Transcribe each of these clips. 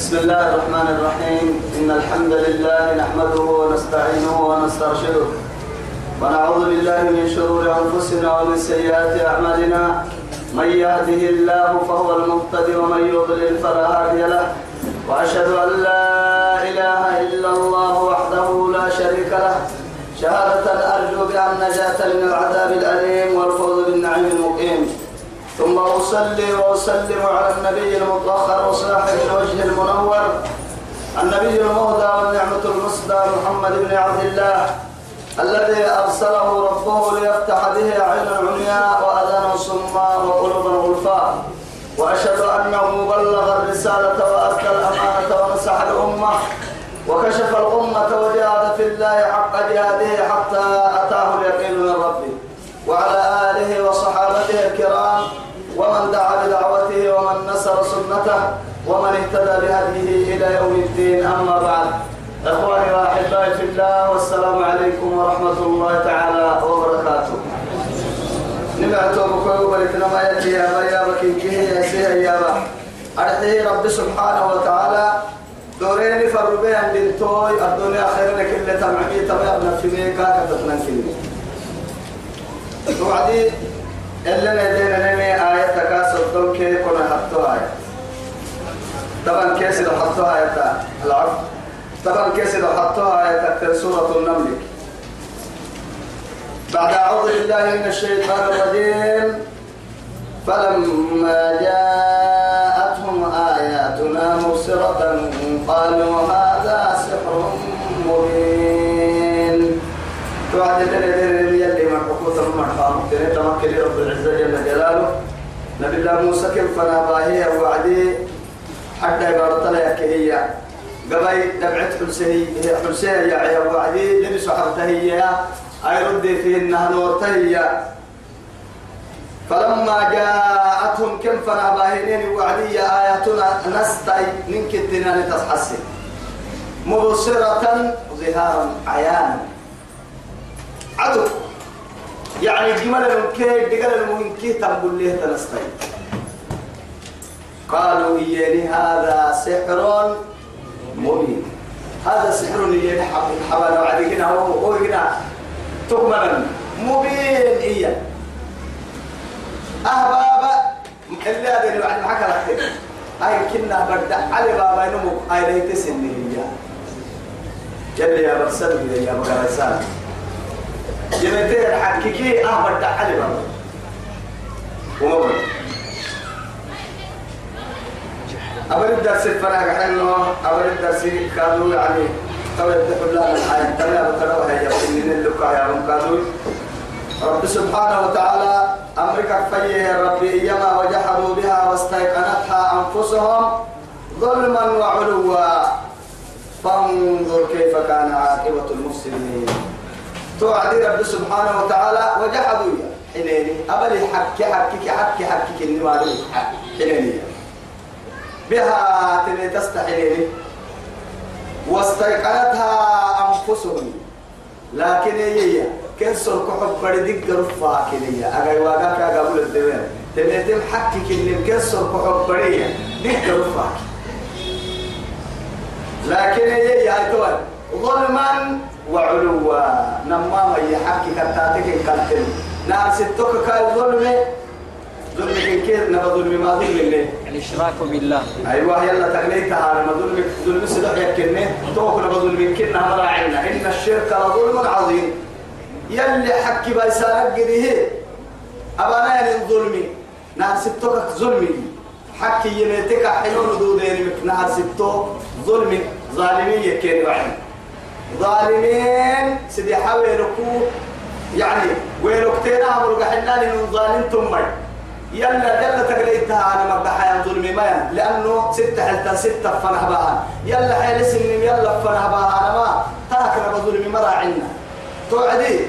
بسم الله الرحمن الرحيم. إن الحمد لله نحمده ونستعينه ونسترشده. ونعوذ بالله من شرور أنفسنا ومن سيئات أعمالنا. من يهده الله فهو المهتدي ومن يضلل فلا هادي له. وأشهد أن لا إله إلا الله وحده لا شريك له. شهادة أرجو بها النجاة من العذاب الأليم والفوز بالنعيم ثم أصلي وأسلم على النبي المطهر وصاحب الوجه المنور النبي المهدى والنعمة المصدى محمد بن عبد الله الذي أرسله ربه ليفتح به عينا عمياء وأذانا صماء وقلوبا غلفاء وأشهد أنه بلغ الرسالة وأدى الأمانة ونصح الأمة وكشف الأمة وجاهد في الله حق جهاده حتى أتاه اليقين من ربه. وعلى آله وصحابته الكرام ومن دعا بدعوته ومن نصر سنته ومن اهتدى بهديه إلى يوم الدين أما بعد. إخواني وأحبائي في الله والسلام عليكم ورحمة الله تعالى وبركاته. نبعتوا بكوي ولكن ما يأتي يا بكين كيه يا سيه يا با. أرحي رب سبحانه وتعالى. دورين فربيا بنتوي الدنيا خير لك اللي تمعمي تبع ابن في ميكا كتتنن كلمة توعدي إلا ندينا نمي آية تكاسر دون كي كنا حطوا آية. طبعا كيس لو حطوا آية. العفو. طبعا كيس لو حطوا آية تكتر سورة النمل. بعد أعوذ بالله من الشيطان الرجيم. فلما جاءتهم آياتنا مبصرة قالوا هذا سحر مبين. توعد حقوق المرحام تريد تمكن رب العزة جل جلاله نبي الله موسى كيف فناباهي وعدي حتى عبارة لك هي قبل دمعت حلسي حلسي يا عيا وعدي لبس حرته هي أي ردي في إنها نورته هي فلما جاءتهم كم فناباهين وعدي آياتنا نستي منك الدنيا لتصحسن مبصرة ظهارا عيانا عدو يعني جمال المكي دقل المهنكي تقول ليه تنستي قالوا إياني هذا سحر مبين. هذا سحر إياني حبانا وعدي هنا هو هنا تكملا مبين إيا أهبابا اللي هذا اللي بعد معك لك هاي كنا بدأ علي بابا نمو هاي ليت سنة هي يلي يا برسل يا بقرسان جمتين الحكيكي أه بدأ علي بابا ومبين أول الدرس الفراغ حلو أول الدرس كانوا يعني. تو يتقوا الله الحياة. تلا بتلوها يا من اللقاء يا من كانوا رب سبحانه وتعالى أمرك فيه ربي. إيما وجحدوا بها واستيقنتها أنفسهم ظلما وعلوا. فانظر كيف كان عاقبة المفسدين. توعدي رب سبحانه وتعالى وجحدوا حنيني. أبلي حكي حكي حكي حكي كني ما حنيني. بها تني تستحيني واستيقنتها أنفسهم. لكن هي كن سرق حب بدك رفا كنيا أجا واقع كأقول الدوام تبيتم حكي كن كن سرق حب بديا دك رفا لكن هي يا توان ظلما وعلوا نما ما يحكي كتاتك كتل نار ستوك كالظلم ظلم. كيف نبى ظلم ما ظلم اللي الإشراك بالله. أيوة يلا تغنيتها أنا ظلم ظلم سدح يكني توكل بظلم كنا مراعينا إن الشرك لظلم عظيم. يلي حكي بيسارك قديه أبانا يعني ظلمي نهر ستوك ظلمي حكي يميتك حلول دودين. مك نهر ستوك ظلمي ظالمين يكين بعين ظالمين. سيدي حاول ركوب يعني ويركتين أمر قحنا لنن ظالم تمر يلا يلا تقليتها أنا ما بحياة ظلمي ما لأنه ستة حلتا ستة فنح بها. يلا حيل سنين يلا فنح بها. أنا ما تاكل بظلمي مرا عنا توعدي.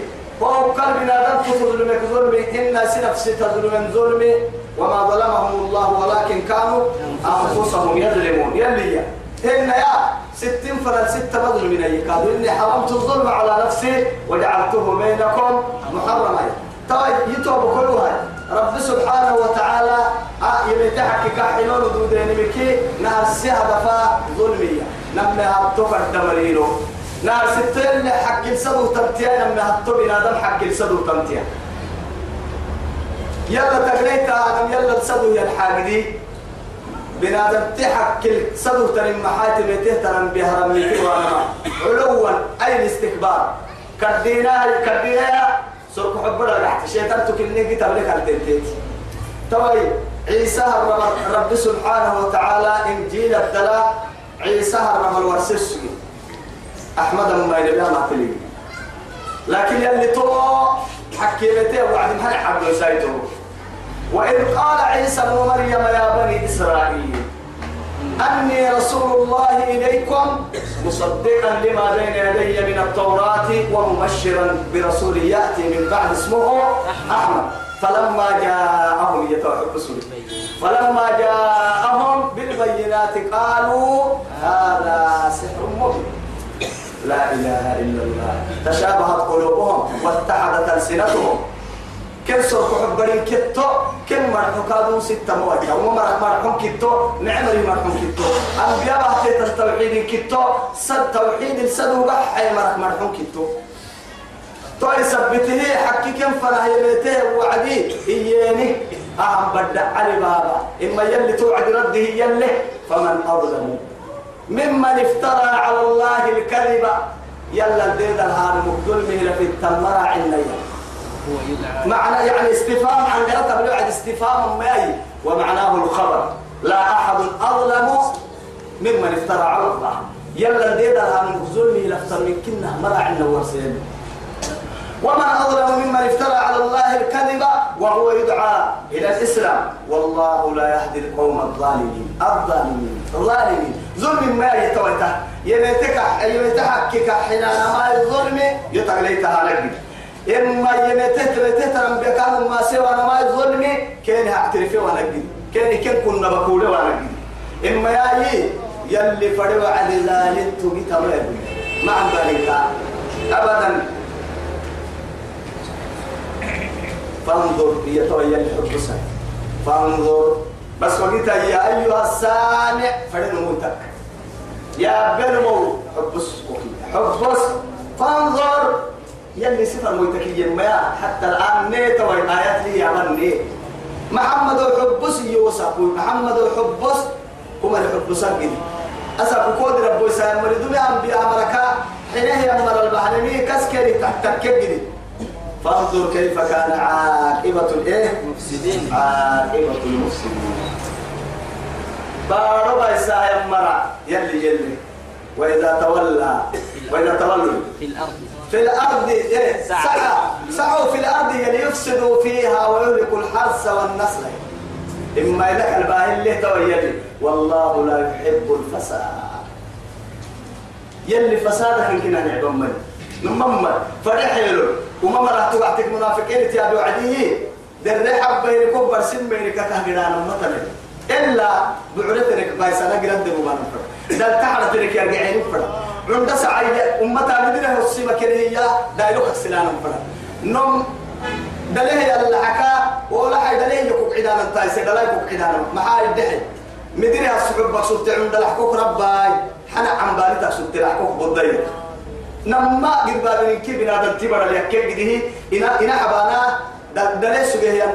وهو قلبنا دم تظلمك ظلمي. إن سنفس تظلم ظلمي. وما ظلمهم الله ولكن كانوا أنفسهم يظلمون. يلي إن يا. ستين فرد ستة بظل من أي قالوا إني حرمت الظلم على نفسي وجعلته بينكم محرما طيب يتوب كلها رب سبحانه وتعالى آه يمتحك كحلول دودين مكي نهر سهدفا ظلمية. نمنا هبتوك الدمرينو. نهر ستين حق السدو تمتيا نمنا هبتو بنادم حق السدو تمتيا. يلا آدم يلا السدو يا الحاجدي بنادم تحك السدو تنم محاتم تهترم بها رميتي وأنا علوا أي الاستكبار. كدينا كدينا سرق حبنا تحت شيطان تكلني تبلك التنتيت. توي عيسى الرب, رب سبحانه وتعالى إنجيل الدلاء. عيسى الرب الورسسي أحمد ما يلبها ما لكن يلي تو حكيمته وعد ما حد سايته وإذ قال عيسى ابن مريم يا بني إسرائيل أني رسول الله إليكم مصدقا لما بين يدي من التوراة ومبشرا برسول يأتي من بعد اسمه أحمد. فلما جاءهم يتوحب فلما جاءهم بالبينات قالوا هذا سحر مبين. لا إله إلا الله. تشابهت قلوبهم واتحدت ألسنتهم. كم سوف حبرين كتو كم مرحو كادو ستة موجة وما مرحو كتو نعمري مرحو كتو. أنبياء بحثي التوحيد كتو صد توحيد السدو بحي مرح مرحو كتو. توي سبته حكي كم فلا يميته وعدي إياني. أهم بدع علي بابا. إما يلي توعد رده يلي فمن أظلم. ممن افترى على الله الكذب. يلا الدين الهان مقدل مهلا في معنى يعني استفهام عن قرأت بلوعد استفهام ماي ومعناه الخبر. لا أحد أظلم ممن افترى على الله. يلا الدين الهان مقدل مهلا في كنا مرة عنا ورسين ومن أظلم ممن افترى على الله الكذب وهو يدعى إلى الإسلام. والله لا يهدي القوم الظالمين. الظالمين. الظالمين. ظلم ما يتوته يمتك يمتحكك حين ما الظلم يتغليتها لك. إما يمتت تترم بكان ما سوى ما الظلم كان اعترفه ونجد كان كان كنا بقوله ونجد إما يا يلي فروا على ذلك تبي تمام ما عن ذلك أبدا. فانظر هي تويا الحب فانظر. بس وقلت يا أيها السامع فرن موتك. يا بنمو حبس حبس فانظر. يلي صفر موتك يما حتى الآن نيت وين آيات لي يا بني. محمد حبس يوسف. محمد حبس هم الحبس أجل أسأل كود ربو سام مريدون أنبياء مركا. حينه يمر البحرمي كسكري تحت كجدي فانظر كيف كان عاقبة الإيه؟ مفسدين. عاقبة المفسدين. باربا يسا مرع يلي يلي. وإذا تولى وإذا تولوا في الأرض. في الأرض إيه؟ سعى. سعى سعوا في الأرض يعني يفسدوا فيها ويهلكوا الحرث والنسل. إما لك الباهي اللي تويلي والله لا يحب الفساد. يلي فسادك يمكن أن يعبن من نمم فرح يلو. وما مرات وقتك منافقين تيابي وعديه در حب بينكم برسم بينك كهجران مثلا. إلا بعرتك بايسانا قرد مبانا دل تحرت لك يرجعين فرا عند سعي أمتا بدنا السيمة كريهية دايلوك السلام فرا نم دليه يلا حكا ولا حي دليه يكوك عدانا تايسي دليه يكوك عدانا. محاي الدحي مدري السبب بقصد عند لحكوك رباي. حنا عم بالي تقصد لحكوك بضيق. نما قد بابن كي بنا دلتبر اللي يكيب قده إنا إنا حبانا. دليه سجيه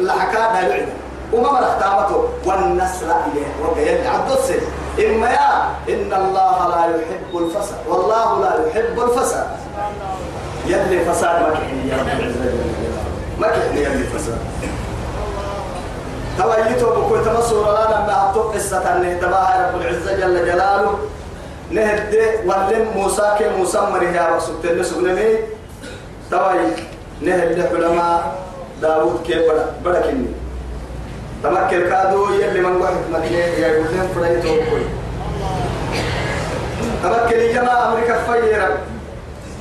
لحكا دايلو عدانا. وما مرختامته والنسل إليه. وقيل عبدالسي إما يا إن الله لا يحب الفساد. والله لا يحب الفساد. يلي فساد ما كحني يا رب العزة. ما كحني يلي فساد. تويتو بكل تمسور لنا ما أبطق قصة أن تباها رب العزة جل جلاله. نهد ولم موسى كي موسى مريه يا رب سبتين سبنمي توي نهد علماء داود كي بڑا كني. تمكن كادو يلي من واحد مدينة يا يوزن فريتو كوي تمكن الجماعة أمريكا فيرا.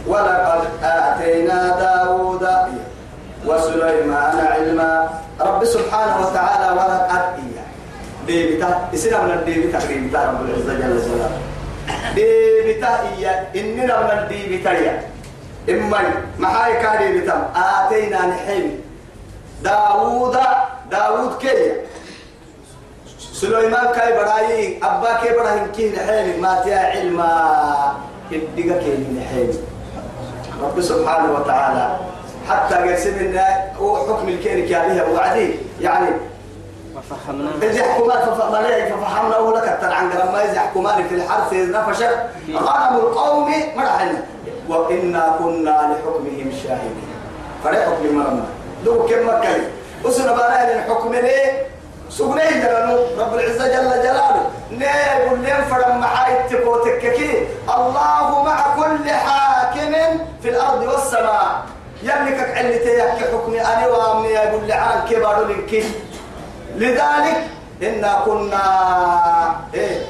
ولقد آتينا داود وسليمان علما. رب سبحانه وتعالى ولقد إياه ديبتا إسنا من الديبتا ديبتا رب العزة جل جلاله. ديبتا إياه إننا من الديبتا إياه. إما محاي كان ديبتا. آتينا نحيم داوود داوود كي. سليمان كاي براي أبا كي براي كي نحيل ما تيا علما الدقة كي نحيل رب سبحانه وتعالى حتى قرسم إن حكم الكيرك عليها وعدي يعني ففهمناه إذا ففهمنا ففهمناه لك عن ما إذا حكومان في الحرث نفشت غنم القوم مرحنا وإنا كنا لحكمهم شاهدين. فريق مرمى. دو كم مكلي وسنا بنا الحكم ليه؟ سبني جلالو رب العزة جل جلاله. نيقول لين فرم معاي تكوتككي الله مع كل حاكم في الأرض والسماء. يملكك علتي يحكي حكمي. أنا وأمني يقول لي عن كبار لذلك إنا كنا إيه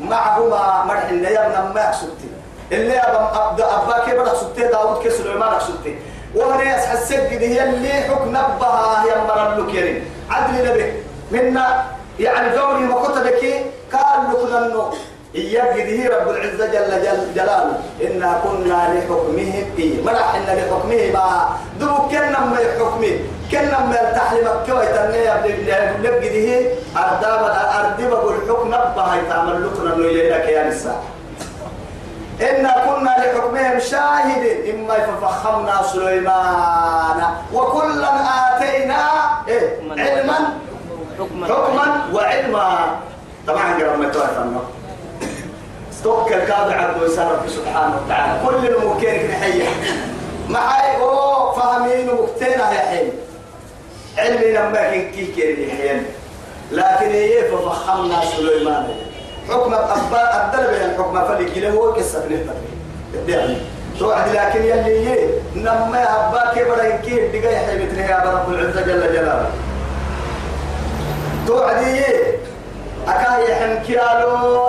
معهما مرحنا يا ابن ما سبتي. اللي أبا أبا كبر سبتي داود كسليمان سبتي. وهنا يسحسك هي اللي حكم نبها هي مرة كريم عدل نبي. منا يعني دوري ما كنت بكي قال لك أنه إياك هي رب العزة جل, جل جلاله. إنا كنا لحكمه إيه مرح إن لحكمه ما دو كنا ما يحكمه. كنا ما التحليم كوي تنيا لبقي هي. أردام الأردب بالحكم نبها يتعمل لكنا إنه يليك يا نساء. إنا كنا لحكمهم شاهدين إما ففخمنا سليمان. وكلا آتينا إيه؟ علما. حكما وعلما. طبعا قرب ما توكل كابع عبد رب سبحانه وتعالى. كل المكين نحية معي أو فاهمين وقتنا يا حين. علمي لما كي كيري حين. لكن هي ففخمنا سليمان. حكم أبا الدرب الحكم فلك له هو قصة نهتك يعني توعد لكن يلي يه نما أبا كبر ينكي دقا يحيي مثله يا رب العزة جل جلاله. توعد يه أكاي حنكيالو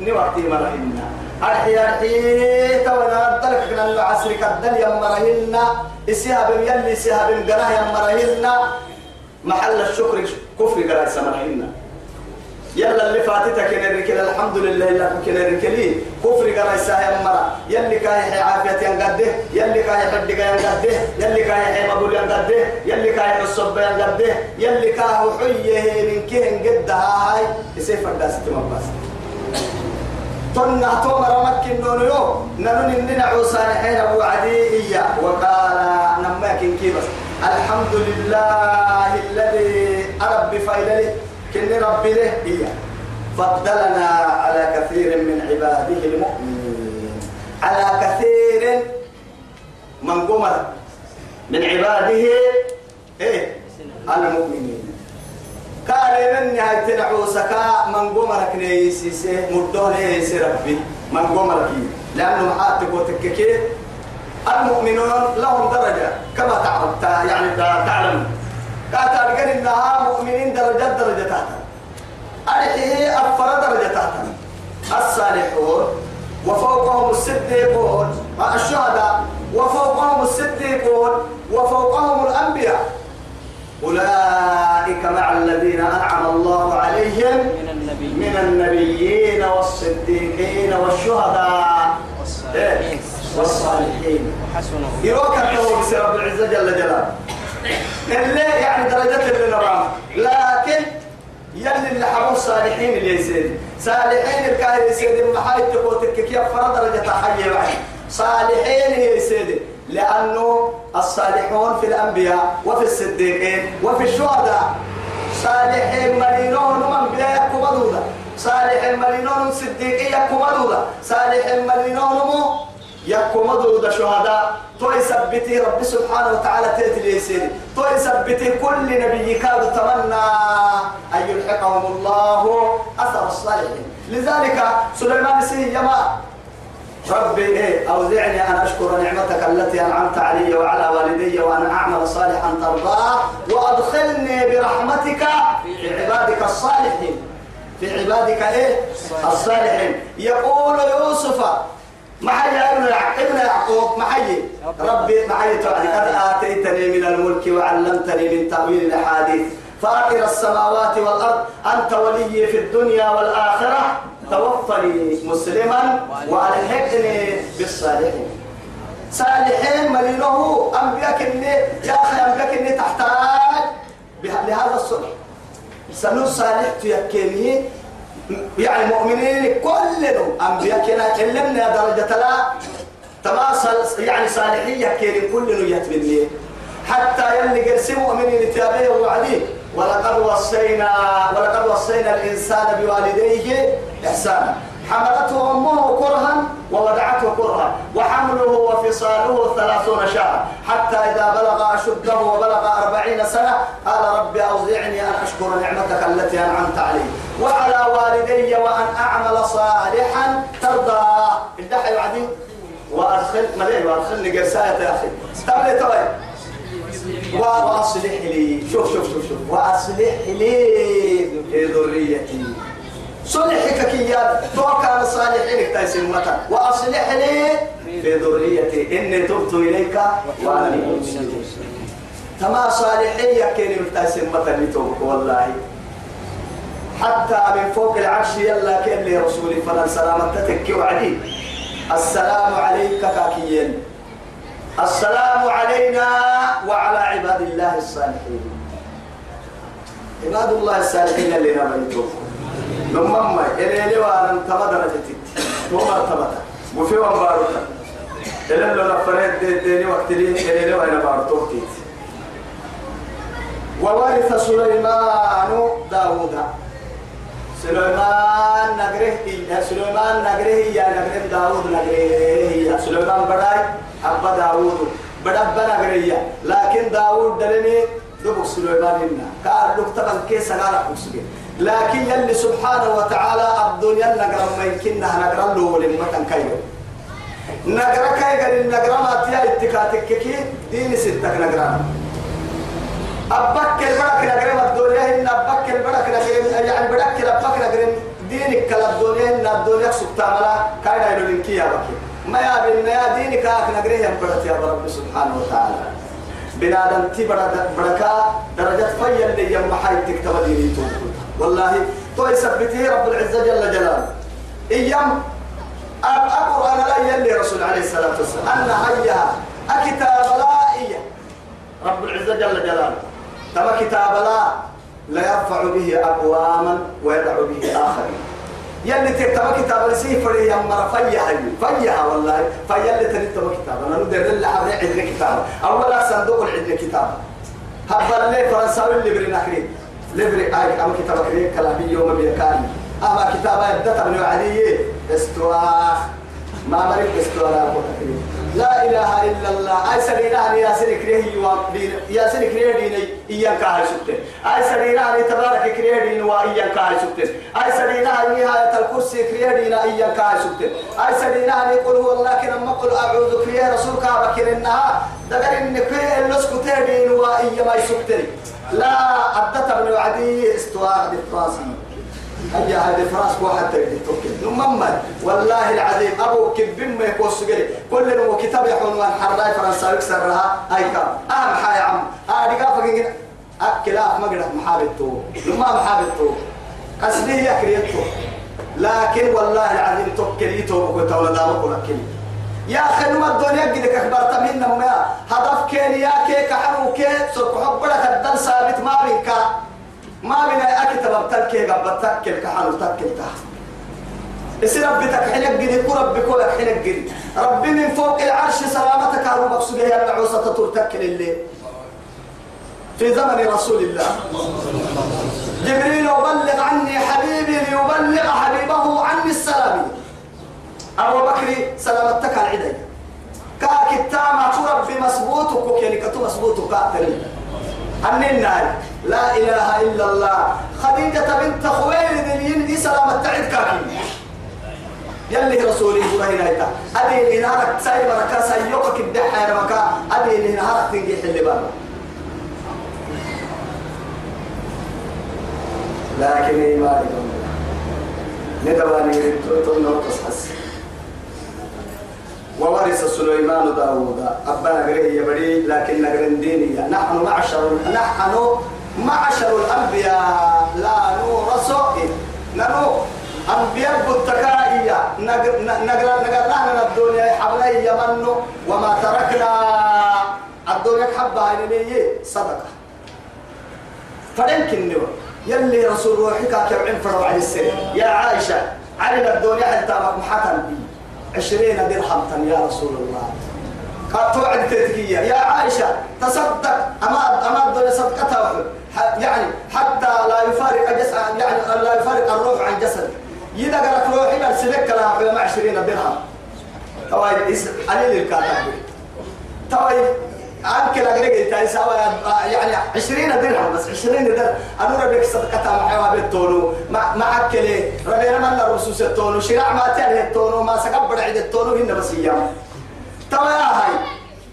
نوقتي مرهنا أرحي أرحي. تونا الدرك من العصر كدل يا إسيها يلي إسيها يا مرهنا محل الشكر كفر قراه سمرهنا يلا اللي فاتتك كنا ركل الحمد لله إلا كنا ركلي كفر قرا يساهم مرا يلي كاي عافية ينقده يلي كاي حد ينقده يلي كاي مقول ينقده يلي كاي الصب ينقده يلي كاي حية من كهن قد هاي. يسيف الداس تمباس تنا تومر مكن نونو يو ننن إننا عوسان حين أبو عدي وقال نماكن كيبس. الحمد لله الذي أرب فايللي. كن ربي له هي. فضلنا على كثير من عباده المؤمنين. على كثير من قمر من عباده إيه؟ المؤمنين. قال من نهاية نعوسك من قمرك نيسيسي مدون يسي ربي. من قمرك لأنه محاتك وتككي المؤمنون لهم درجة كما تعرف يعني تعلم. قاتل قال إنها مؤمنين درجات درجة تحت أرحيه أفر درجة تحت الصالحون وفوقهم الصديقون الشهداء وفوقهم الصديقون وفوقهم الأنبياء. أولئك مع الذين أنعم الله عليهم من النبيين من النبيين والصديقين والشهداء. والصالحين والصالحين. وحسن يروك رب العزة جل جلاله. اللي يعني درجات اللي نراه لكن يلي اللي حبوا الصالحين اللي يسيد صالحين الكاهي يسيد المحايد تقوتك كيف فرد درجة حي واحد صالحين يسيد لأنه الصالحون في الأنبياء وفي الصديقين وفي الشهداء. صالحين مرينون من بيا كبدودا صالحين مرينون صديقين كبدودا صالحين مرينون يكو مدود شهداء تو يثبتي رب سبحانه وتعالى تيتي يسير تو يثبتي كل نبي كاد تمنى أن يلحقهم الله أثر الصالحين. لذلك سليمان سي يما ربي إيه أوزعني أن أشكر نعمتك التي أنعمت علي وعلى والدي وأن أعمل صالحا ترضاه وأدخلني برحمتك في عبادك الصالحين. في عبادك إيه الصالحين. يقول يوسف محي ابن ابن يعقوب محي ربي محي قد آتيتني من الملك وعلمتني من تأويل الأحاديث. فاطر السماوات والأرض أنت ولي في الدنيا والآخرة. توفني مسلما وألحقني بالصالحين. صالحين ملينه أنبياء كني. يا أخي أنبياء كني تحتاج لهذا الصلح. سنو صالح تيكيني يعني مؤمنين كلهم أنبياء كنا علمنا درجة لا. تماصل يعني صالحية كين كل يتبني حتى يلي قرسي مؤمنين تابعه وعديه ولقد وصينا ولقد وصينا الإنسان بوالديه إحسانا. حملته أمه كرها ووضعته كرها. وحمله وفصاله ثلاثون شهرا. حتى إذا بلغ أشده وبلغ أربعين سنة قال رب أوزعني أن أشكر نعمتك التي أنعمت علي. وعلى والدي وأن أعمل صالحا ترضاه الدحي وعدي. وأدخل مليء وأدخلني قرساية يا أخي. استملي توي وأصلح لي. شوف شوف شوف شوف. وأصلح لي ذريتي. صلحك كيا تو كان صالحين تيسم متى وأصلح لي في ذريتي. إني تبت إليك وأنا تما صالحين كين تيسم متى والله حتى من فوق العرش يلا كأن لي رسولي فلن سلامتك وعدي. السلام عليك كاكيين. السلام علينا وعلى عباد الله الصالحين. عباد الله الصالحين اللي نبيتوه نمم إلي لي وأنا تمدر جتت تو مرتبة وفي ومبارك إلي لو نفرد دي ديني وقت لي إلي لي وأنا بارتوه وورث سليمان داوود. سليمان نجره يا سليمان نجره يا نجره داوود نجره يا سليمان بداي أبا داوود. بدا بنا نجره لكن داوود دلني دبك سليمان هنا قال لك تبن كيس أقصد لكن يلي سبحانه وتعالى الدنيا نجرا ما يمكنها نجرا له ولما كان كايو نجرا كايو نجرا ما تيا اتكاتك كي دين ستك نجرا أبك البرك نجرم الدنيا إن أبك البرك نجرم يعني برك أبك نجرم دينك كلا الدنيا إن الدنيا سبتاملا كاينا يلوين كيا بكي. ما يا بين يا دينك نجرم يا برك يا رب سبحانه وتعالى. بنادم تي بركة درجة فيا اللي يوم حي تكتب ديني والله تو يثبته رب العزة جل جلاله. إيام أنا لا يلي رسول عليه الصلاة والسلام. أن هيا أكتاب لا إيا. رب العزة جل جلاله. تما كتاب لا لا يرفع به أقواما ويدع به آخرين. يلي تكتب كتاب لسيه فري يا مرة فيها هي فيها والله. فيلي تريد تما كتاب أنا ندير اللي عبر عندنا كتاب أولا صندوق عندنا كتاب هبل لي فرنساوي اللي بريناكرين لبري آي أما كتاب كريم كلامي يوم بيكاني أما كتاب يبدأ من علي. استواء ما مريك استواء لا إله إلا الله. أي سرينا يا سري كريه يا سري كريه ديني إيان كاهي سبتين. أي أن تبارك كريه دين وإيان كاهي سبتين. أي سرينا أن نهاية الكرسي كريه دين إيان كاهي سبتين. أي أن يقول هو الله كنا ما قل أعوذ كريه رسول كعبة كرنها دقر إن كريه اللسكو تهدين وإيان ما يسبتين. لا أدت ابن عدي استواء بالفراسي أجا هذه فراس واحد تقدر توكل. نمما والله العظيم أبو كبين ما يكون سجري كل نمو كتاب يحون وان حراي فرنسا يكسرها هاي كام أهم حاجة يا عم. آه دقا فقين أكلا ما قدر محابتو نما محابتو قصدي يكريتو لكن والله العظيم توكل يتوب وتولى دارك ولكن يا أخي نما الدنيا قد كبرت منا ما هدف كين يا كي كحنو كي سوق حبرك الدن ثابت ما بينك ما بين أكتب بتكي قبل تكل كحنو تكل تحت إسي ربي تكحنك قد كو ربي كو يكحنك قد ربي من فوق العرش سلامتك هارو مقصود يا العوسة تترتكل الليل في زمن رسول الله. جبريل يبلغ عني حبيبي ليبلغ حبيبه عني السلام. أبو بكر سلامتك على العدي كاك التامة ترب بمسبوطك يعني كتو مسبوطك أتري. النار لا إله إلا الله. خديجة بنت خويلد اليندي سلامة تعد كاكي. يلي رسولي هنا هيتا أدي نهارك سايب ركا الدحى يا مكا أدي نهارك تنجي حل بابا. لكن إيماني ندواني تقول تصحص وورث سليمان داوود. أبانا قريه يبري لكن ديني نحن معشر نحن معشر الأنبياء لا نورث ننو؟ أنبياء بالتكائية نقر نقر نقر الدنيا. حبلي يمن وما تركنا. الدنيا حبها إليه صدقة. فدنك النور يلي رسول كبعين فروا على السنة. يا عائشة علم الدنيا حتى محتم بي. عشرين درهم يا رسول الله. قد توعد يا عائشة تصدق. أما أما الدنيا صدقتها يعني حتى لا يفارق جسد يعني لا يفارق الروح عن جسد. إذا قالت روحي لا سلك لها مع عشرين درهم طيب علي الكاتب طيب أنكل أقرأ تاي سوا يعني عشرين درهم بس عشرين درهم. أنا ربك صدقتها مع حيوان التونو. مع مع أكل ربنا من الرسوس التونو. شراع ما تاني التونو. ما سكب بعد التونو هنا بس إياه. توا يا هاي.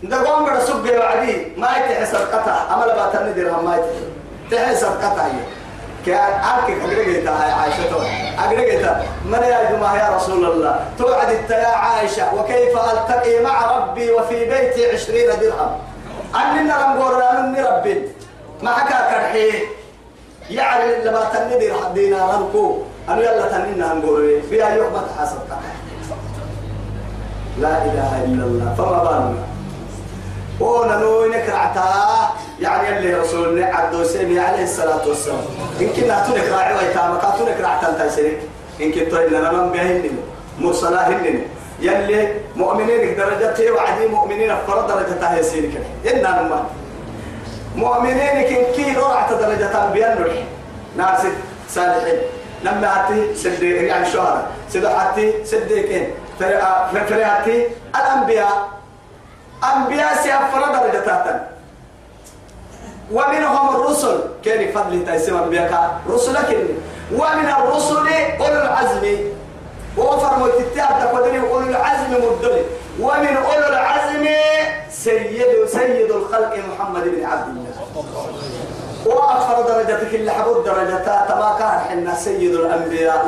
نقوم بدا سوق وعدي ما يتحي صدقتها أما لا باتن درهم ما يتحي تحي صدقتها هي أقرأ تاي عائشة أقرأ من يا يا رسول الله؟ توعد يا عائشة وكيف ألتقي مع ربي وفي بيتي عشرين درهم؟ أننا أنني ربي. ما حكا كرحي؟ يعني لما تندي دينا رنكو أنا يلا تنينا نقول فيها ما تحاسب لا إله إلا الله. فما بالنا؟ وأنا نو نكرعتا يعني اللي رسولنا عبد سيمي عليه الصلاة والسلام. إن كنا تنك راعي ويتاما كاتونك رعتا تايسرين إن كنتو إلا نمام بهنن مرسلاهنن يلي مؤمنين درجته وعدي مؤمنين فرد درجته يسير كده إننا نما. مؤمنين كن كي رعت درجة بيان نرح. ناس صالحين. لما أتي سدي يعني شهر سدحتي سديكين فرياتي الأنبياء. أنبياء سيفر درجة ومنهم الرسل. كان فضل تيسير أنبياء رسلك ومن الرسل أولو العزم. وفر متتاب تقدري أولو العزم مدلي ومن أولو العزم سيد سيد الخلق محمد بن عبد الله. وأكثر درجتك اللي حبود درجتها تما كان حنا سيد الأنبياء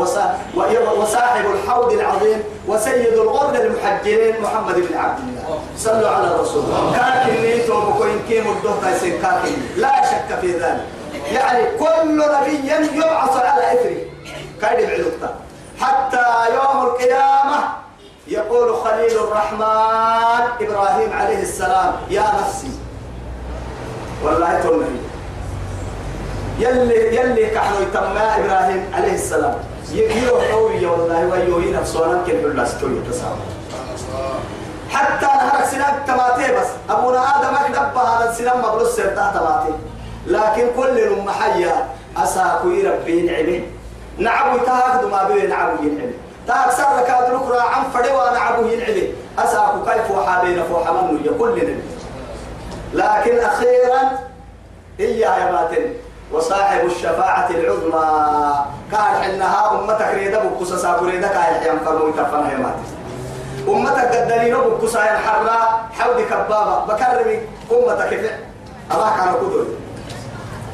وصاحب الحوض العظيم وسيد الغر المحجرين محمد بن عبد الله. صلوا على الرسول كاكن نيتو بكوين كيم الدهتا يصير كاكن. لا شك في ذلك. يعني كل نبي يبعث على إثره. كايد بعلوكتا حتى يوم القيامة يقول خليل الرحمن إبراهيم عليه السلام يا نفسي. والله تنهي. يلي يلي كحلو يتمى إبراهيم عليه السلام. يروح قوي والله ويوهي نفسه كل بالله ستوي تساوي حتى نهرك سنان تماتي بس. أبونا آدم أكدب هذا السنان مبلوس سرطة تماتي لكن كل الأم حيا أساكو يربي نعمه. نعبو تهاك ما بيه نعبو ينعمه. تهاك سرك أدرك عن فدوا نعبو ينعمه. أساكو كيف وحابين فوحمنه يقول لنا لكن أخيرا إيا يا باتن وصاحب الشفاعة العظمى. كان حنها أمتك ريدا بكسا ساكو ريدا كاي حيام فرمو يتفنها يا ماتن أمتك قدلين بكسا ينحرى حودي كبابا بكرمي أمتك فعل الله كان قدر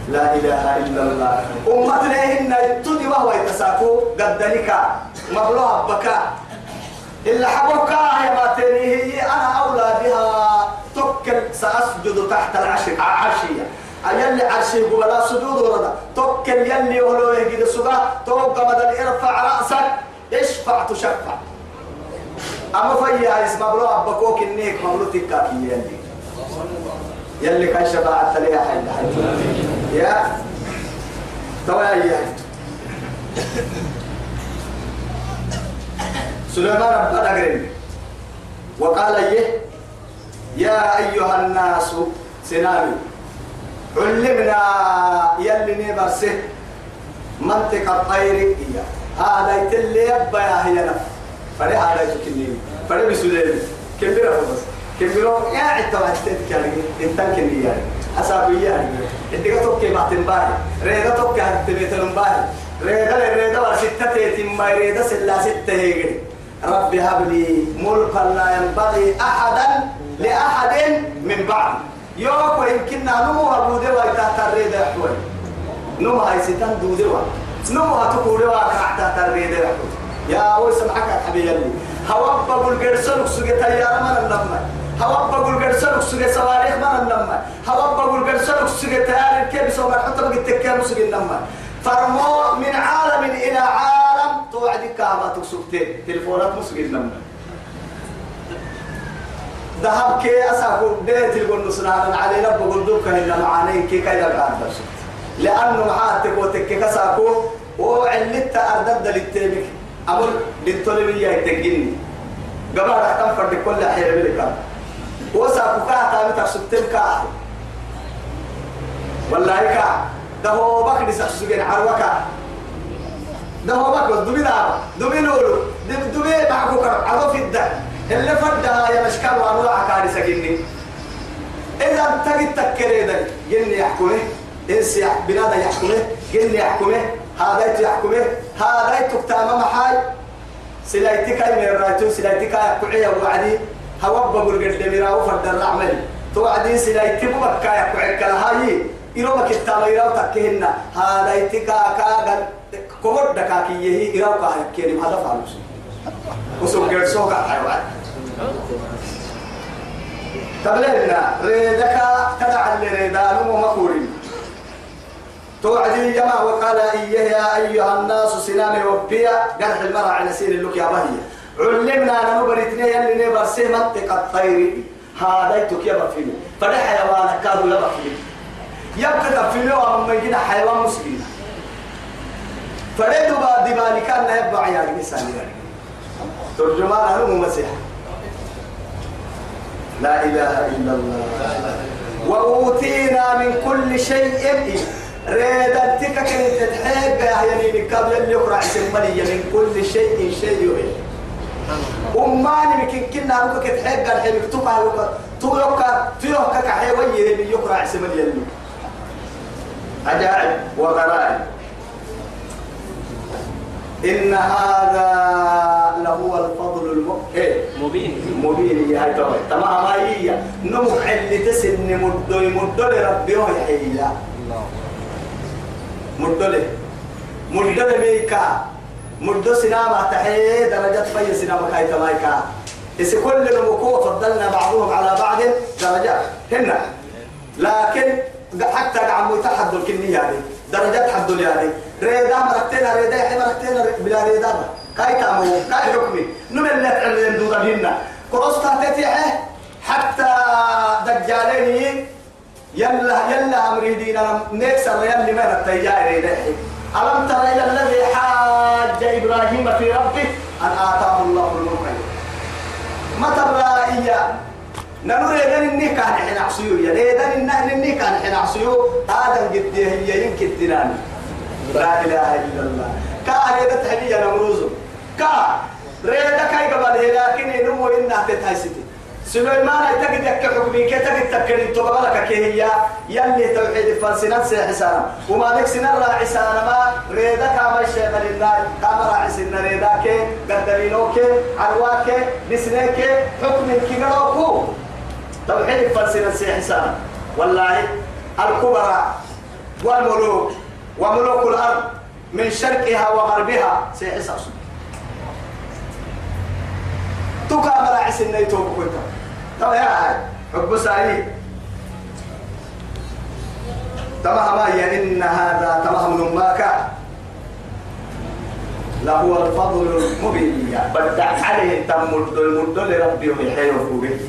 لا إله إلا الله. أمتنا هن تدي وهو يتساكو. قدلك مبلوها بكاء إلا حبوك يا ماتني هي أنا أولى بها. تكل سأسجد تحت العشر عشية يلي عرشي قبلا سجود وردا توكل يلي ولو يجد سجا. توقع مدى ارفع رأسك. اشفع تشفع. أما فيا اسم بلو أبكوك النيك مبلو تكاكي يلي. يلي كان شفاعة تليها حي. يا. توايا سليمان رب أقرن وقال يه يا أيها الناس سنامي علمنا يلي نبرسه منطق الطير إياه هذا يتلي يبا يا هي نف. فري هذا يتكلم فري بسوداني كبيرة بس. كبيرة. يا عتوا عتت كاري انت كني يعني. أسابي يعني. انت كتوك ما تنباهي ريدا توك هتبيت تنباهي ريدا ريدا ورستة تيتم ما ريدا سلا ستة هيجري ربي هب لي ملكا لا ينبغي أحدا لأحد من بعد. يوكو يمكننا نمو أبودي ويتا تريد يحوي نمو هاي ستان دودي وا نمو هتقولي وكعتا تريد يحوي يا وي سمعك يا حبيبي هوا بقول قرصلك سوق تيار من النمى هوا بقول قرصلك سوق صواريخ من النمى هوا بقول قرصلك سوق تيار كيف سوى حتى بقيت تكير سوق النمى فرمو من عالم إلى عالم توعدك كما تكسبتين تلفونات مسوق النمى ذهب كي أساكو بيت القول نصنعنا علينا بقول دوك هنا معانين كي كيدا قاعد بس. لأنه معاتك وتك كساكو وعلت أردد للتيمك. أمر للطلبية يتجني قبل أحتم فرد كل حير بلك. وساكو كا تامي تسبتم كا والله كا. ده هو بكر سسجن عروكا ده هو بكر دبي دا دبي لولو دبي معكو كرب. عرف الدم اللي فدها يا مشكال وانواع كاري سكني إذا تجد تكريدا جن يحكمه إنس بنادا يحكمه جن يحكمه هذا يحكمه هذا تكتام محاي. سلايتك من الرايتو سلايتك يقعي وعدي. هوب بقول قد مراو فرد الرعمل توعدي سلايتك بكا يقعي كالهاي إروما كتاب إراو تكهن. هذا يتكا كاغل كوهد دكاكي يهي إراو كاها يكيني هذا فعلوس وسوق جرسوك حيوان. تبلغنا ريدك تدع اللي ريدان ومكورين توعدي جماعة وقال إيه يا أيها الناس سلام وبيا قرح المرأة على سير اللوك يا بهي. علمنا نبرتني يلي نبر منطقة الطير. هذا يتوك يا بفيني. فده حيوان كادوا يا بفيني. يبقى تفيني وأما يجينا حيوان مسكين فده دبا دبالي كان يبقى عيالي نساني ترجمان هلو مسيح. لا إله إلا الله. وأوتينا من كل شيء. ريدا تكا كنت تحب يعني من قبل اللي يقرأ سمالية من كل شيء شيء. أماني ممكن كنا نقول كتحب الحين مكتوبة تويوكا تويوكا كحيوان يهي يقرأ سمالية اللي عجائب وغرائب. إن هذا لهو الفضل المبين مبين. مبين يا توي تمام هي؟ نمح اللي تسن مدو مدو لربي يحيي مدو له ميكا. مدو سينما تحيي درجة في سينما كاي تمايكا إذا كل المكو فضلنا بعضهم على بعض درجات هنا. لكن حتى قعموا يتحدوا الكنية هذه. درجات حد يعني ريدا مرتين ريدا يحيى مرتين بلا ريدا كاي تامو كاي حكمي. نمل لا تعلم دودا هنا. كروستا تتيحه حتى دجالين يلا يلا امريدين نكسر يلي ما التيجاي ريدا ألم تر إلى الذي حاج إبراهيم في ربه؟ أن آتاه الله الملك تبرا إياه نمر إذا إني كان حين عصيو. إذا إن إني كان حين عصيو؟ آدم قد هي يمكن تنام. لا إله إلا الله. هذا تحدي نمروزو كا ريدا كاي قبل لكن إنه إنها تتهيستي سليمان يتقد يك حكمي كي تقد تكر انتو بغلك كي هي يلي توحيد فالسنات سيحسانا وما لك سنة راعسانا ما ريدا كاما الشيخ لله كاما راعسنا ريدا كي قدرينو كي عروا كي نسنة كي حكم كي قلوكو توحيد فالسنة سيحسانا والله الكبرى والملوك وملوك الأرض من شرقها وغربها سيحساس تكا مراعس النيتوب كنت طب يا هاي حب سعيد. تمام هي؟ إن هذا تمام نماك لهو الفضل المبين. بدع عليه تم المد لربي ويحيي وفوقه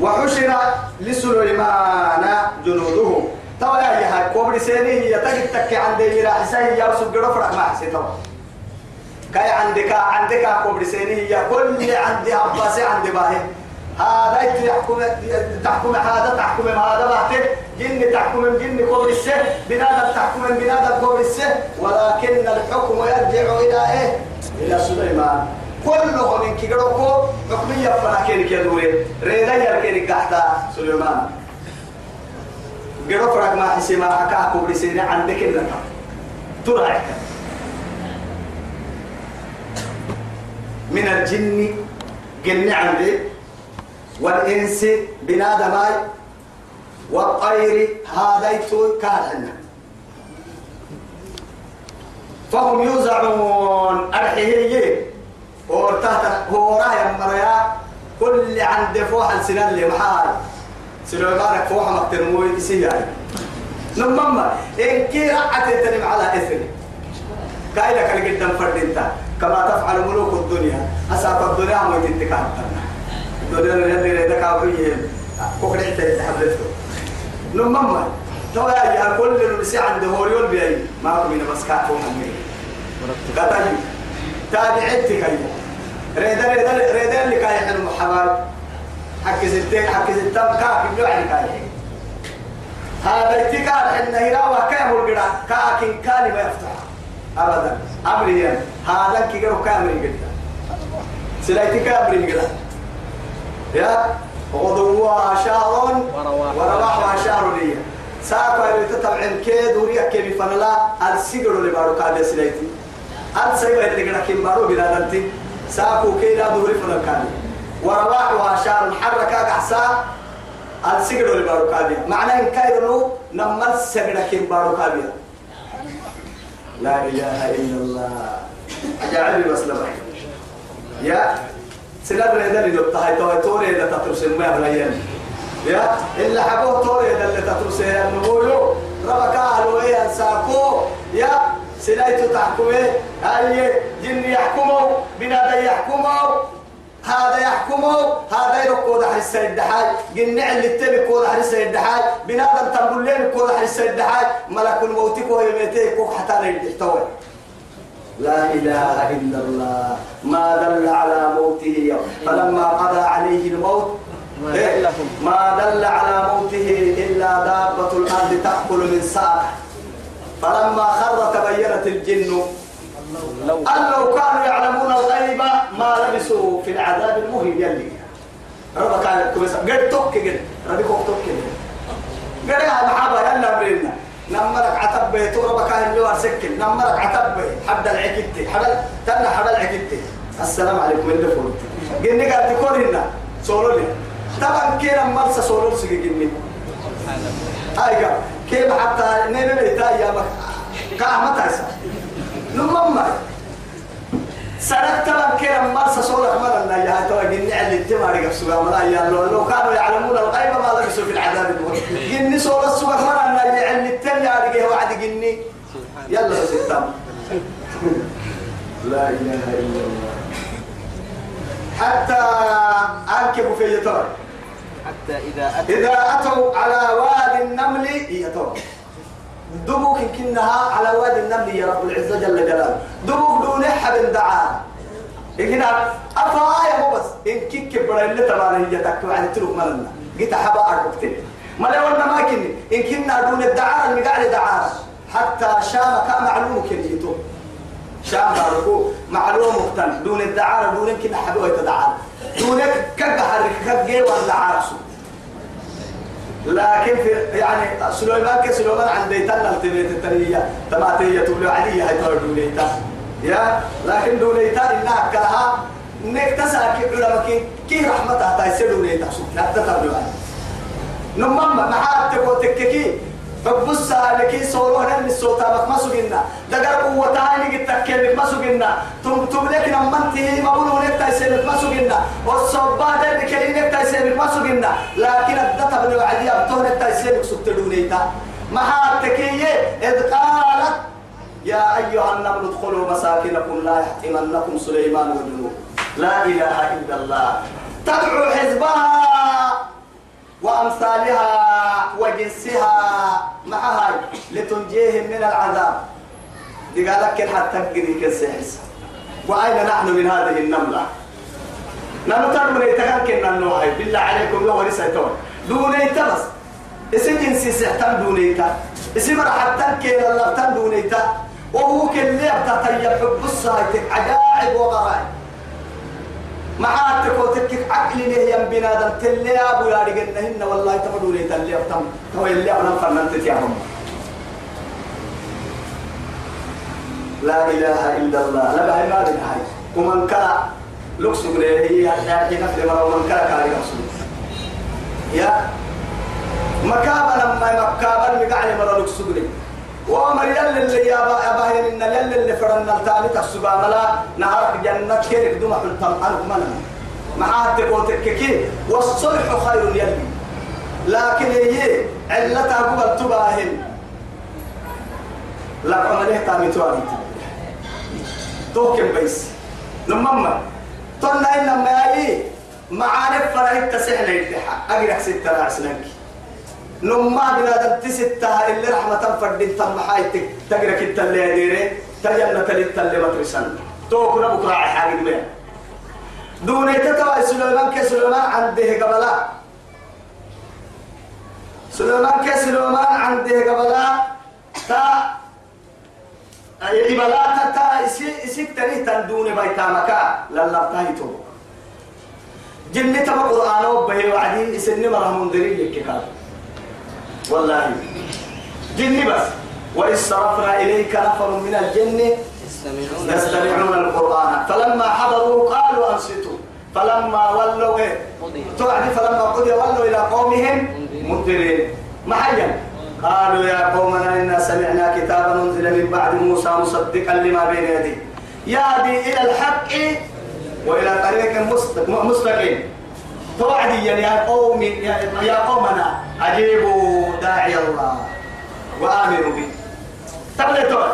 وحشر لسليمان جنوده. توا يا هاي كوبري سيني هي تجد تك عند يرا حسين يا ما حسين. توا كاي عندك عندك كوبري سيني. هي كل عندي عباسي عندي باهي. هذا يحكم تحكم هذا تحكم هذا بعته جن تحكم جن كوبري السه بنادم تحكم بنادم كوبري السه ولكن الحكم يرجع إلى إيه؟ إلى سليمان. كلهم من كيغروكو حكمية فراكين كدوري ريدا يركين قحتا سليمان. قرو فرق ما حسي ما حكا كبري سيني عندك اللي ترى. من الجن جن عندي. والإنس بنادماي. والطير هذا يتوي كان فهم يوزعون أرحيه ورتحت هو راي مريا كل عند فوح السنان اللي محال سليمانك فوح مقترموي سياري نمما إن كي رعت تنم على كايلك اللي قدام فردينتا. كما تفعل ملوك الدنيا. أساق الدنيا ما يتنتكا الدنيا اللي يدك عبريه كوكري تحدثه نمما تو يا كل اللي عنده هوريول بيعي ما هو من كاتو همي قتل تابعتك أيوه ريدا ريدا ريدا اللي كاي حلو حبايب. حق ستين حق ستين كاك اللي يعني كاي هذا اتكال ان هنا وكام القرا كاكن كان ما يفتح. ابدا. امريا هذا كي كامري قد سلايتي كامري قد يا؟ غدوها شهر ورواحها شهر ليا ساقا يتتبعن كيد وريا كيف فنلا السيجر اللي بارو كاد سلايتي السيجر اللي قد كيم بارو بلا دنتي ساقو كيدا دوري فنلا كاد ورواحها شهر حركا قحسا السجد اللي بارو كابيا معنى إن كايرو نمر السجد كين بارو كابيا لا إله إلا الله. أجعل بس لبعي يا سلاد ريدا اللي نبتهاي توي توري إذا تترسل ما هلايان يا إلا حبوه توري إذا اللي تترسل النبويو ربك أهلو إيه أنساكو. يا سلايتو تحكمي هاي جن يحكموا بنادى يحكموا هذا يحكمه هذا يركض على السيد دحاي جنع اللي تبي كود على السيد دحاي بنادم تقول لين كود على السيد دحاي ملك الموت كو يميتي كو حتى يحتوي لا إله إلا الله. ما دل على موته يوم فلما قضى عليه الموت؟ ما دل على موته إلا دابة الأرض تأكل من ساقه. فلما خر تبينت الجن أن لو كانوا يعلمون الغيب ما لبسوا في العذاب المهين يلي. ربك على كويس قد توك قد. ربك توك قد. قد يا محابا يلا برينا نمرك عتب بيت ربك على الجوار سكن. نمرك عتب بيت حبل العكتي حبل تنا حبل العكتي السلام عليكم. اللي فوت قلني قاعد تكون هنا سولو لي. طبعا كينا مرسى سولو سيجي قلني هاي كيف حتى نيمي بيتا يا مك نمما سنة تبع كده مرسى صورة مرة يا تو جني على الجمال يقصوا مرة يا لو لو كانوا يعلمون الغيب ما لبسوا في العذاب المهين جني صورة صورة مرة يا على التاني على وعد جني يلا ستام لا إله إلا الله. حتى أركبوا في يتار حتى إذا أتى إذا أتوا على وادي النمل يتار دبوك كنها على وادي النمل يا رب العزة جل جلاله. دبوك دون حد دعاء إذا أفا يا بس. إن كيك كبر اللي تبع هي تكتب عن تروك ملنا. جيت حبا أربكتين ما لا ولا ما كني. إن كنا دون الدعاء المقعد دعاء حتى شام كان معلوم كنيتو شام باركو معلوم مقتن دون الدعاء دون كنا حبوا يتدعاء دونك كجهر كجي ولا رسول لكن في يعني سليمان كسليمان عند بيتنا التبيت التنية تماتية تقول علي هاي تقول دوليتا. يا؟ لكن دوليتا إنها كلها نكتسا كيف كي كي رحمتها تايسر دوليتا. سوك لا تتبع نمم محاب تقول تككي فبص لكي صوروه نمي الصوتا ما سجنا دقر قوتها نجي تكلم ما سجنا تم تم لك نمنتي ما بقولوا لك تايسير ما سجنا والصبا ده بكلي لك تايسير ما سجنا لكن الدتا بنو عدي أبتون التايسير سكتلونيتا ما هاتكية إذ قالت يا أيها النمل ادخلوا مساكنكم لا يحطمنكم سليمان وجنوده لا إله إلا الله. تدعو حزبها. وأمثالها وجنسها معها لتنجيهم من العذاب. دي قال لك حتى تقري كالسحس وأين نحن من هذه النملة؟ نمتر من يتكن النوعي بالله عليكم لو ورسيتون دونيتا بس. اسم جنسي سحتم دونيتا اسم رحتن كيل اللفتن دونيتا وهو كل يبتطيب حب الصايتك عجائب وغرائب. معاتك وتكك عقل ليه يم بنادم تلي أبو يا رجلنا هن والله تفدوا لي تلي ابتم تو اللي أنا فننت تيهم لا إله إلا الله. لا بهاي ما بين هاي ومن كان لوكس غري هي هي نفس ما ومن كان كان يقصد يا مكابا لما مكابا مقعد مرة لوكس غري وامر يل اللي يا با يا با إن يل اللي فرنا الثاني تسبا ملا نهار جنة كيرك دوما حلتم ألف منا معاه تكوتككي والصلح خير يلي. لكن هي علتها قبل تباهن لا عمله تامي تواني؟ توكم بيس. نمما طلنا إن ما يجي معارف فرهيب تسحل الدحا أقرأ ستة سنك نما بنادم تستها اللي رحمة فردين تم حايتك تقرأ كتا اللي يديري تجنة للتل مترسن توكنا بكرة حاجة بيه دون يتتوى سليمان كسليمان عنده قبلا سليمان كسليمان عنده قبلا تا عبادات تا إسي إسي تري تندون بيتا مكا. للا تايتو جنة تبع قرآن وبه وعدين اسن مرة منذرين لك كتاب والله. جنة بس. وإذ صرفنا إليك نفر من الجن. يستمعون القرآن. فلما حضروا قالوا أنصتوا. فلما ولوا إيه. توعد فلما قضي ولوا إلى قومهم منذرين محيا. قالوا يا قومنا إنا سمعنا كتابا أنزل من بعد موسى مصدقا لما بين يديه. يهدي إلى الحق وإلى طريق مست- مستقيم. توعدي يا قوم يا قومنا. أجيبوا داعي الله وآمنوا به. تبلتون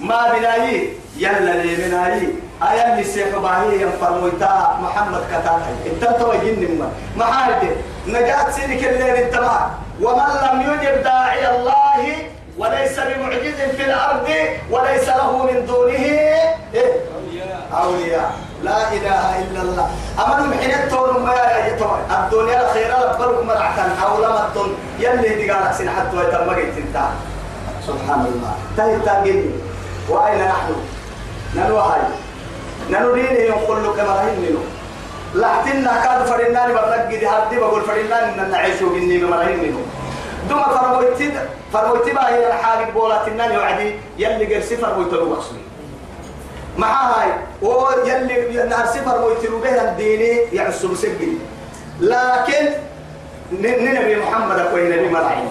ما بنايي يلا لي بنايي. أيا اللي سيف باهي ينفرمويتا محمد كتاكي. إنت تو جن ما. ما حاجة. نجات سينك الليل انتبه ومن لم يجب داعي الله وليس بمعجز في الأرض وليس له من دونه إيه؟ أولياء. لا إله إلا الله. أمن محين التون ما يتوى. الدنيا الخيرة لبرك مرعتا أو لم الدن يلي دقالك سن حتى ويتمجد انتهى سبحان الله. تهي تاقيني وأين نحن؟ ننو هاي. ننو دينه يقول لك مرهين منه. لحتنا كاد فرناني بطلق دي هدي بقول فرناني إن نعيشوا مني مرهين منه. دوما فرمويتي فرمويتي بقى هي الحاجة بولا تناني وعدي. يلي قرسي فرمويتي له مقصودي مع هاي يلي نعرسي فرمويتي له به الديني يعسو بسجل لكن نبي محمد أكوين نبي مرعين.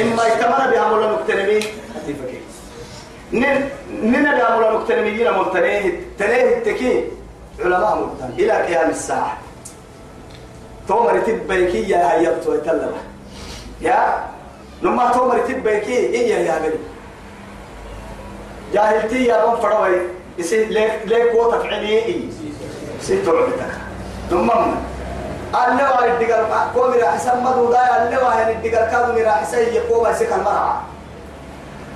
إما يتمنى بها مولا مكتنمي. ننا بها مولا مكتنمي يلا ملتنيه تنيه التكي. علماء ملتن. إلى قيام الساعة. تومر تبيكي يا هيبتو يتلم يا؟ لما تومر تبيكي إيه يا بني؟ جاهلتي يا بن فروي يصير ليك ليك قوة فعلي إيه يصير تعبتك لما اللي واحد دقل قوم راح يسمى دودا اللي واحد دقل كادو راح يسيء يقوم يسك المرعى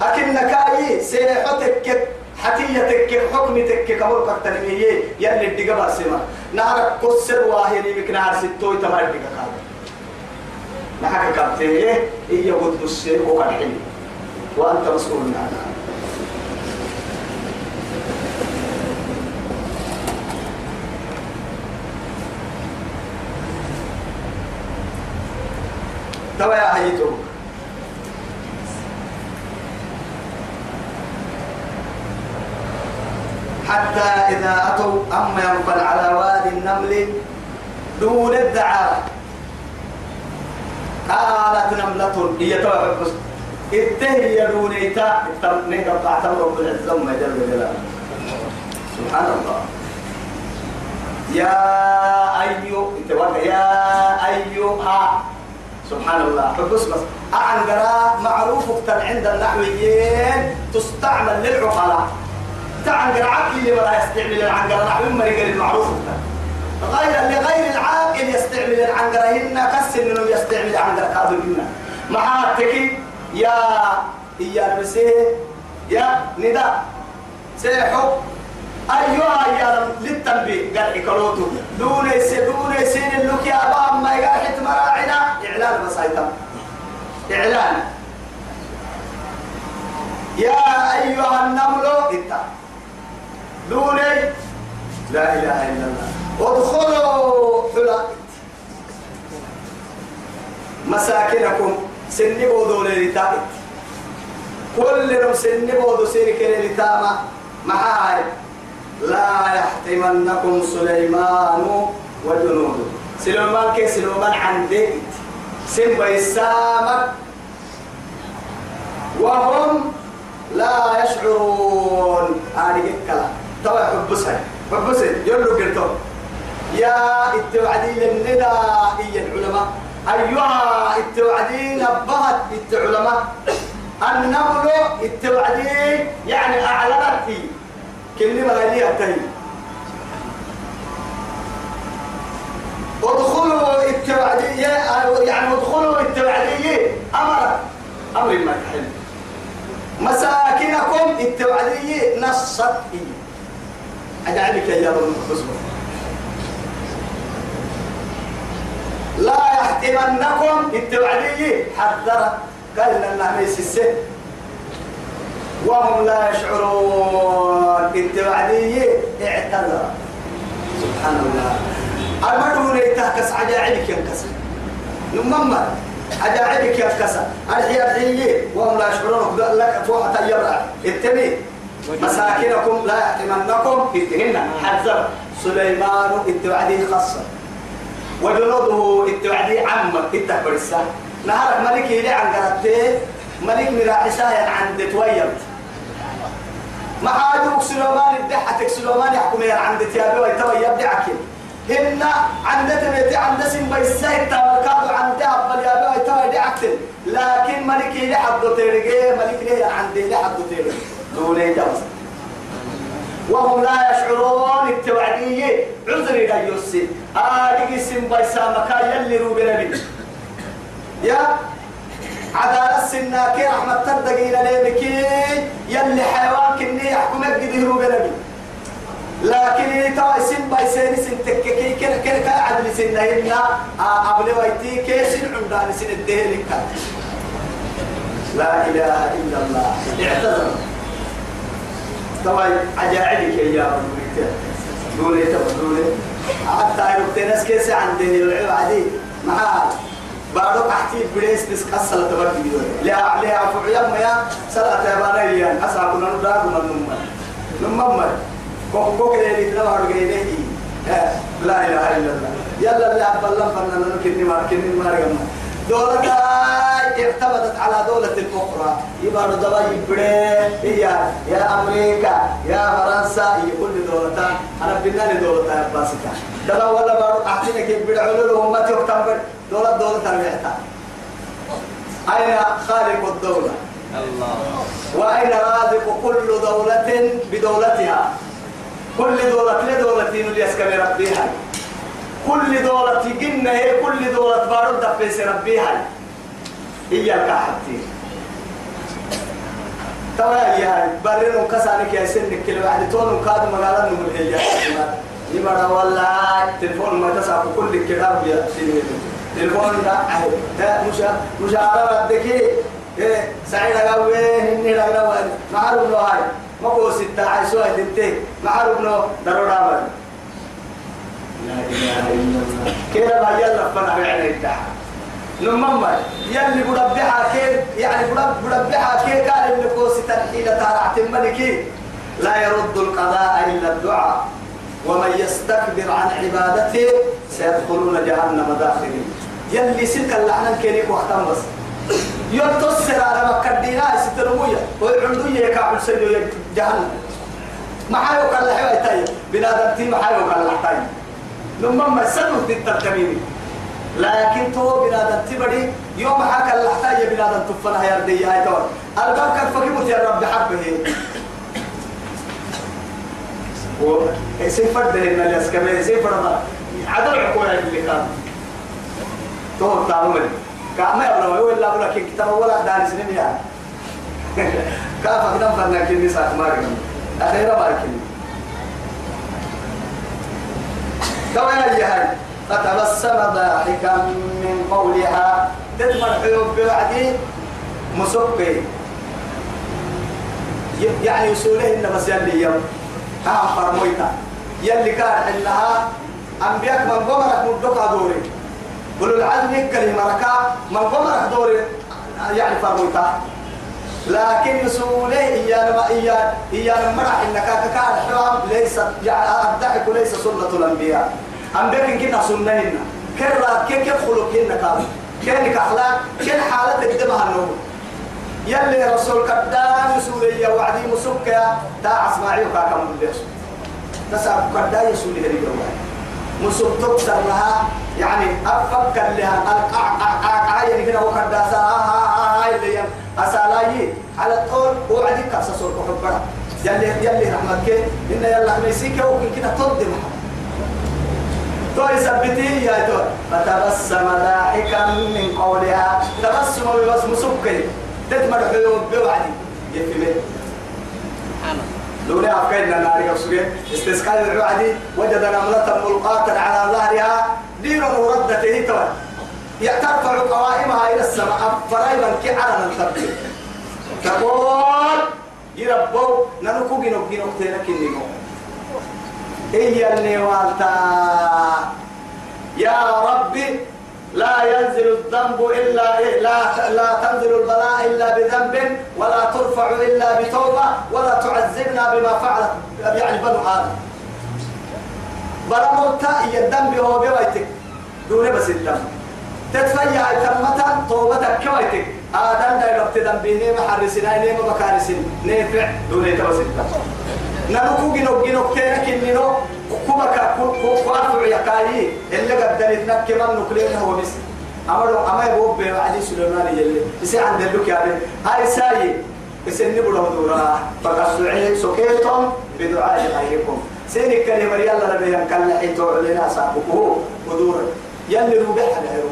أكن كاي سيحتك حتيتك حكمتك كمر كتنمية يلي الدقة برسمة نهار كسر واهري بك نهار ستوي تمر الدقة كادو نحكي كابتيه إيه؟ قد السير وقد حلي وأنت مسؤول عنها توا يا حيتو حتى إذا أتوا أما ينفل على وادي النمل دون الدعارة قالت نملة هي بس إتهي يدون إيتا نهر قاعتم رب العزة وما جل جلاله. سبحان الله. يا أيو إنت يا أيها سبحان الله. بس بس أعنقرا معروف عند النحويين تستعمل للعقلاء. تعنقر عقل ولا يستعمل العنقرة. نحو ما يقل المعروف غير لغير العاقل يستعمل العنقرة. هنا كسر إنه يستعمل العنقرة. هذا هنا محاتك يا يا المسيح. يا نداء. سيحب أيها يا للتنبيه. قال إكلوتو دون دون يسين اللوك يا أبا ما يقال حت مراعنا إعلان بسيطة. إعلان. يا أيها النمل إنت. دون لا إله إلا الله. ادخلوا حلا مساكنكم. سني بودو للتابت كل سني بودو سيرك للتامة معاي لا يحتمنكم سليمان وجنوده. سليمان كي سليمان عندك سن بيسامك. وهم لا يشعرون. هذه الكلام توا حبسها. حبسها. يلو قلتهم. يا التوعدين للندى إيا العلماء. أيها التوعدين نبهت العلماء. النمل التوعدين يعني أعلنت كلمة غنية تهي ادخلوا التوعدية يعني ادخلوا التوعدية أمر ما تحل مساكنكم التوعدي نصت أجعلك يا رب اصبر لا يحتمنكم التوعدي حذر. قال لنا ليس السن وهم لا يشعرون. التوعدي اعتذر. سبحان الله. المدهون يتهكس عجائبك ينكسر. نمما عجائبك ينكسر. الحي الحي وهم لا يشعرون. لك فوق يبرع. التمي مساكنكم لا يحتمنكم اتهن. حذر. سليمان التوعدي خاصة وجنوده التوعدي عم. التكبر السنة نهارك ملك يلي عن قرأته ملك مراحسة عند تويرت ما عادوك سليمان الدحة سليمان يحكم عند تيابي ويتوي يبدعك هن عند تبيتي عند سن بيساي تاكادو عند أبل يابي ويتوي يدعك لكن ملك يلي حدو تيرجي ملك ليه عند يلي حدو تيرجي دولي جوز. وهم لا يشعرون التوعدية. عذري لا يوسي آدي سن بيسا مكا يلي روبنا يا عدالة السناكي رحمة تدقينا ليبكي يلي حيوان كني يحكم قد هرو بلبي. لكن توا سن باي سن سن تككي كن كن كا عدل سن هنا قبل ويتي كي سن عندان سن الدهلك لا إله إلا الله. اعتذر. توا عجائبك يا رب دولي توا دولي حتى يربطي ناس كيس عندي العبادي معاه أحكي بريس بس كسل تبدي لا لا فعيا ما يا سلا تبانا يان أسا كنا ندار من نمّا ما كوك كوك اللي تلا بارو جاي لا إله إلا الله. يلا لا أبلا فنان كني ما كني ما رجعنا دولة ارتبطت على دولة أخرى يبقى دولة هي يا أمريكا يا فرنسا كل دولة. أنا بناني دولة يا باسكا دولة ولا بارو أحكي لك يبرعوا له أمتي وقتها دولة دولة تربيتها أين خالق الدولة؟ الله وأين رازق كل دولة بدولتها؟ كل دولة لدولة يسكن ربيها. كل دولة جنة هي كل دولة بارد دفيس ربيها. هي الكحتي توا يا برينو كسانك يا سنك كل واحد تون كاد مقالة نقول هي يمرا والله تلفون ما تسعى كل الكلام يا سيدي. تلفون ده ده مش مش عارف ادكي إيه سعيد قوي هني ما عارف له هاي. ما هو ستة هدتي ما عارف له ضرورة ما لا إله إلا الله. كده ما يلا فنا يعني الدعاء نمما يلي بربحها كيف؟ يعني بربحها كيف؟ قال اللي كوسي تنحيل تارعت الملكي لا يرد القضاء إلا الدعاء. ومن يستكبر عن عبادته سيدخلون جهنم داخلين يلي سلك اللعنة كينيك وقتان بس. يوم تصر على مكة دينا سترموية ويعندوية يكاعد سيدو جهنم. ما حيوك الله حيوة تاي بنادم تي ما حيوك الله تاي لما ما سنو في التركميني لكن تو بنادم تبدي يوم حكى الله تاي بنادم تفنها يا ردي هاي تور الباب كان فكيمت يا رب حبه. سيفر ده إن الناس كمان سيفر ما. عدل عقوله اللي كان. تو تعمل كما يبغى هو إلا بقول لك كتاب ولا دار سنين يا كاف أقدم فنا كني ساق ماركم أخيرا ماركني تو يا هاي فتبسم ضاحكا من قولها تدمر حيوب بوعدي مسقي يعني يسوله إن بس يلي يوم ها فرمويتا يلي كان إنها أنبياء من قمرك مدوكا دوري قلوا العزم كلمة ركا من قمرك دوري يعني فرمويتا لكن يسوله إيانا ما إيانا إيانا مرح إنك كان حرام ليس يعني الضحك ليس سنة الأنبياء. أنبياء كنا سنة هنا كرة كيف كيف خلق هنا كان؟ كيف أخلاق؟ كيف حالة الدمها النوم يلي رسول كدام سوريا وعدي مسكة تا أسماعيل كاكا مدرس تسع كدام يسولي هذه الجوال مسك تكسر لها يعني أفكر لها. القع يعني كده وكداسا هاي اللي أسالاي على طول وعدي كاسا سور كحبرا يلي يلي رحمتك إن يلا ميسيك وكل كده تضم تو يثبتي يا تو فتبسم ضاحكا من قولها. تبسم بس مسكي تتمر حيوم بوعدي يفهمي لولا أفكارنا ناري قصوية استسقال الوعدي وجد نملة ملقاة على ظهرها. دين وردته توا ترفع قوائمها إلى السماء. فرايبا كعلى الخبر تقول يربو ننكو جنوك جنوك تيرك النمو هي اللي والتا. يا ربي لا ينزل الذنب إلا لا لا تنزل البلاء إلا بذنب ولا ترفع إلا بتوبة ولا تعذبنا بما فعل يعني بنو آدم. بلا موتا هي الذنب هو بويتك دون بس الذنب تتفيا تمتا توبتك كويتك آدم دا يربط ذنبي نيما حرسنا نيما بكارسين نيفع دون بس الذنب نلقو جنوب جنوب تيرك إنه كوبا كوافع يقاي اللي قد دلتنا كمان نكلين هو بس أمرو أما يبوب بعدي سليمان يلي بس عند اللوك يعني هاي ساي بس بقول دورا فقصعي سكيتم بدعاء غيركم سيني كلمة يلا نبي كلا حيتو علينا سابقه ودورا يلي روبح على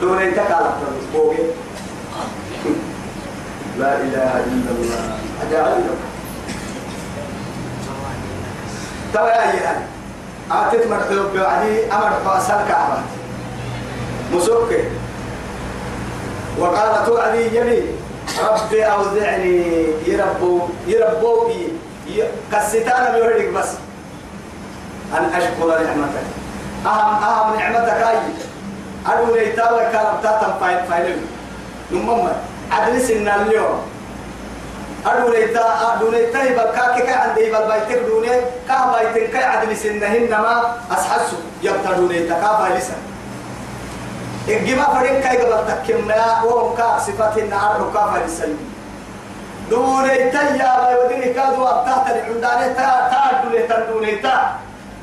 دورا انت قالت بوبي لا إله إلا الله. أجعل توا يا أيها أتت مرحبا بعدي أمر فاسل كعبة. مسوك وقال توعدي يلي. ربي أوزعني. يربو يربو بي كستانا بيوريك بس. أن أشكر نعمتك. أهم أهم نعمتك أي؟ أدو ليتا وكالب تاتم فايل فايل نمم عدل سنة اليوم. أدو ليتا أدو ليتا يبقى كا عندي بالبيتك دوني. كا بيتك كا عدل سنهن ما أسحسو. يبتدو ليتا كا فايلسا إجماع فريق كاي قبل تكمنا. وهم كا صفاتنا أرو كا فايلسا دون يا وديني كادو أبتهت العندانة تا تا دون تا دون تا.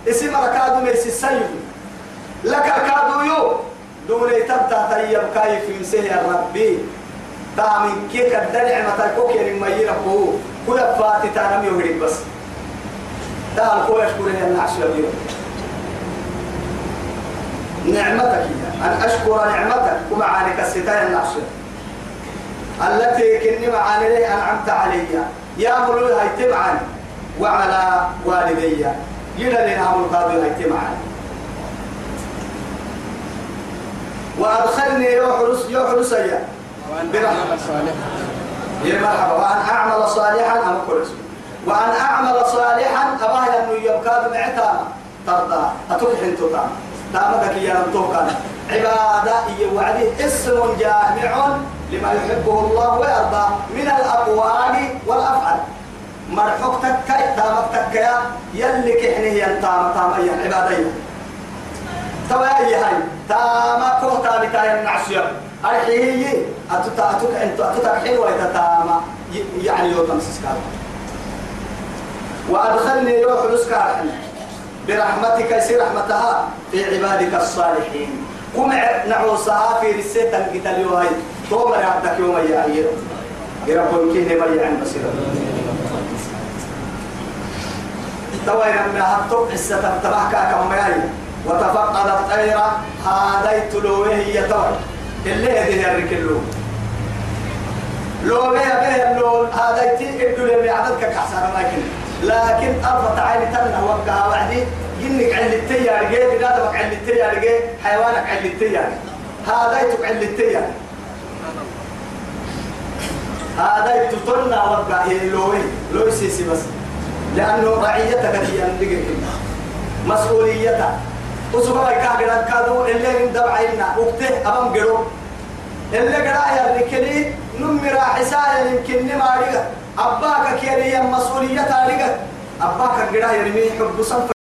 اسم ركادو ميس السيد لك كادو يو. دون تبتا تيب كاي في مسيه ربي. تامن كيك الدلع متى كوكي ما يربو كل فاتي تانم يهرب بس. تعال كو يشكر يا النعش يا نعمتك أن أشكر نعمتك. ومعانك الستايا النعش التي كني معاني لي أنعمت علي. يا ملوي تبعا. وعلى والدي. يلا لنا أمر قاضي هاي تبعا. وأدخلني يحرس يحرس يا وأن صالحا يا مرحبا. وأن أعمل صالحا أم كرس وأن أعمل صالحا أباه أنه يبقى معتا ترضى. أتوك حنتو تام دامك يا رمتوكا عبادة وعدي اسم جامع. لما يحبه الله ويرضى من الأقوال والأفعال. مرحوك تكاي تامك تكايا يلي كحنه ينتام تام أي عبادية توا أي هاي تاما كو تامي تايا النعسية أرحيه أتتا أتوك أنت أتتا حين ويتتاما يعني يوتم سسكار وأدخلني روح نسكار برحمتك يصير رحمتها في عبادك الصالحين. قم نعوسها في رسالة القتال تومر عبدك يوم يا عير يربون كيه ما يعن بصيرا توين من هاتوك حسة تبعك كم ياي وتفقد الطير هذا تلوه هي توي اللي هذه الركلو لو به به لو هذا تي ادو لي عددك كحسن لكن لكن أرفع عيني تمنى وقع وعدي جنك عند التيار جاي بنادمك عند التيار جاي حيوانك عند التيار هذا يتك عند التيار هذا يتطلنا وقع لوي لوي سيسي بس؟ لأنه رعيتك هي عندك مسؤوليتك. وسبب كاغرا كادو. اللي من دبعينا وقته أمام قرو اللي قرأ يا ركلي نمرا حسايا يمكن ما رجع أباك كيري مسؤوليتها أباك قرأ يرمي حب صنف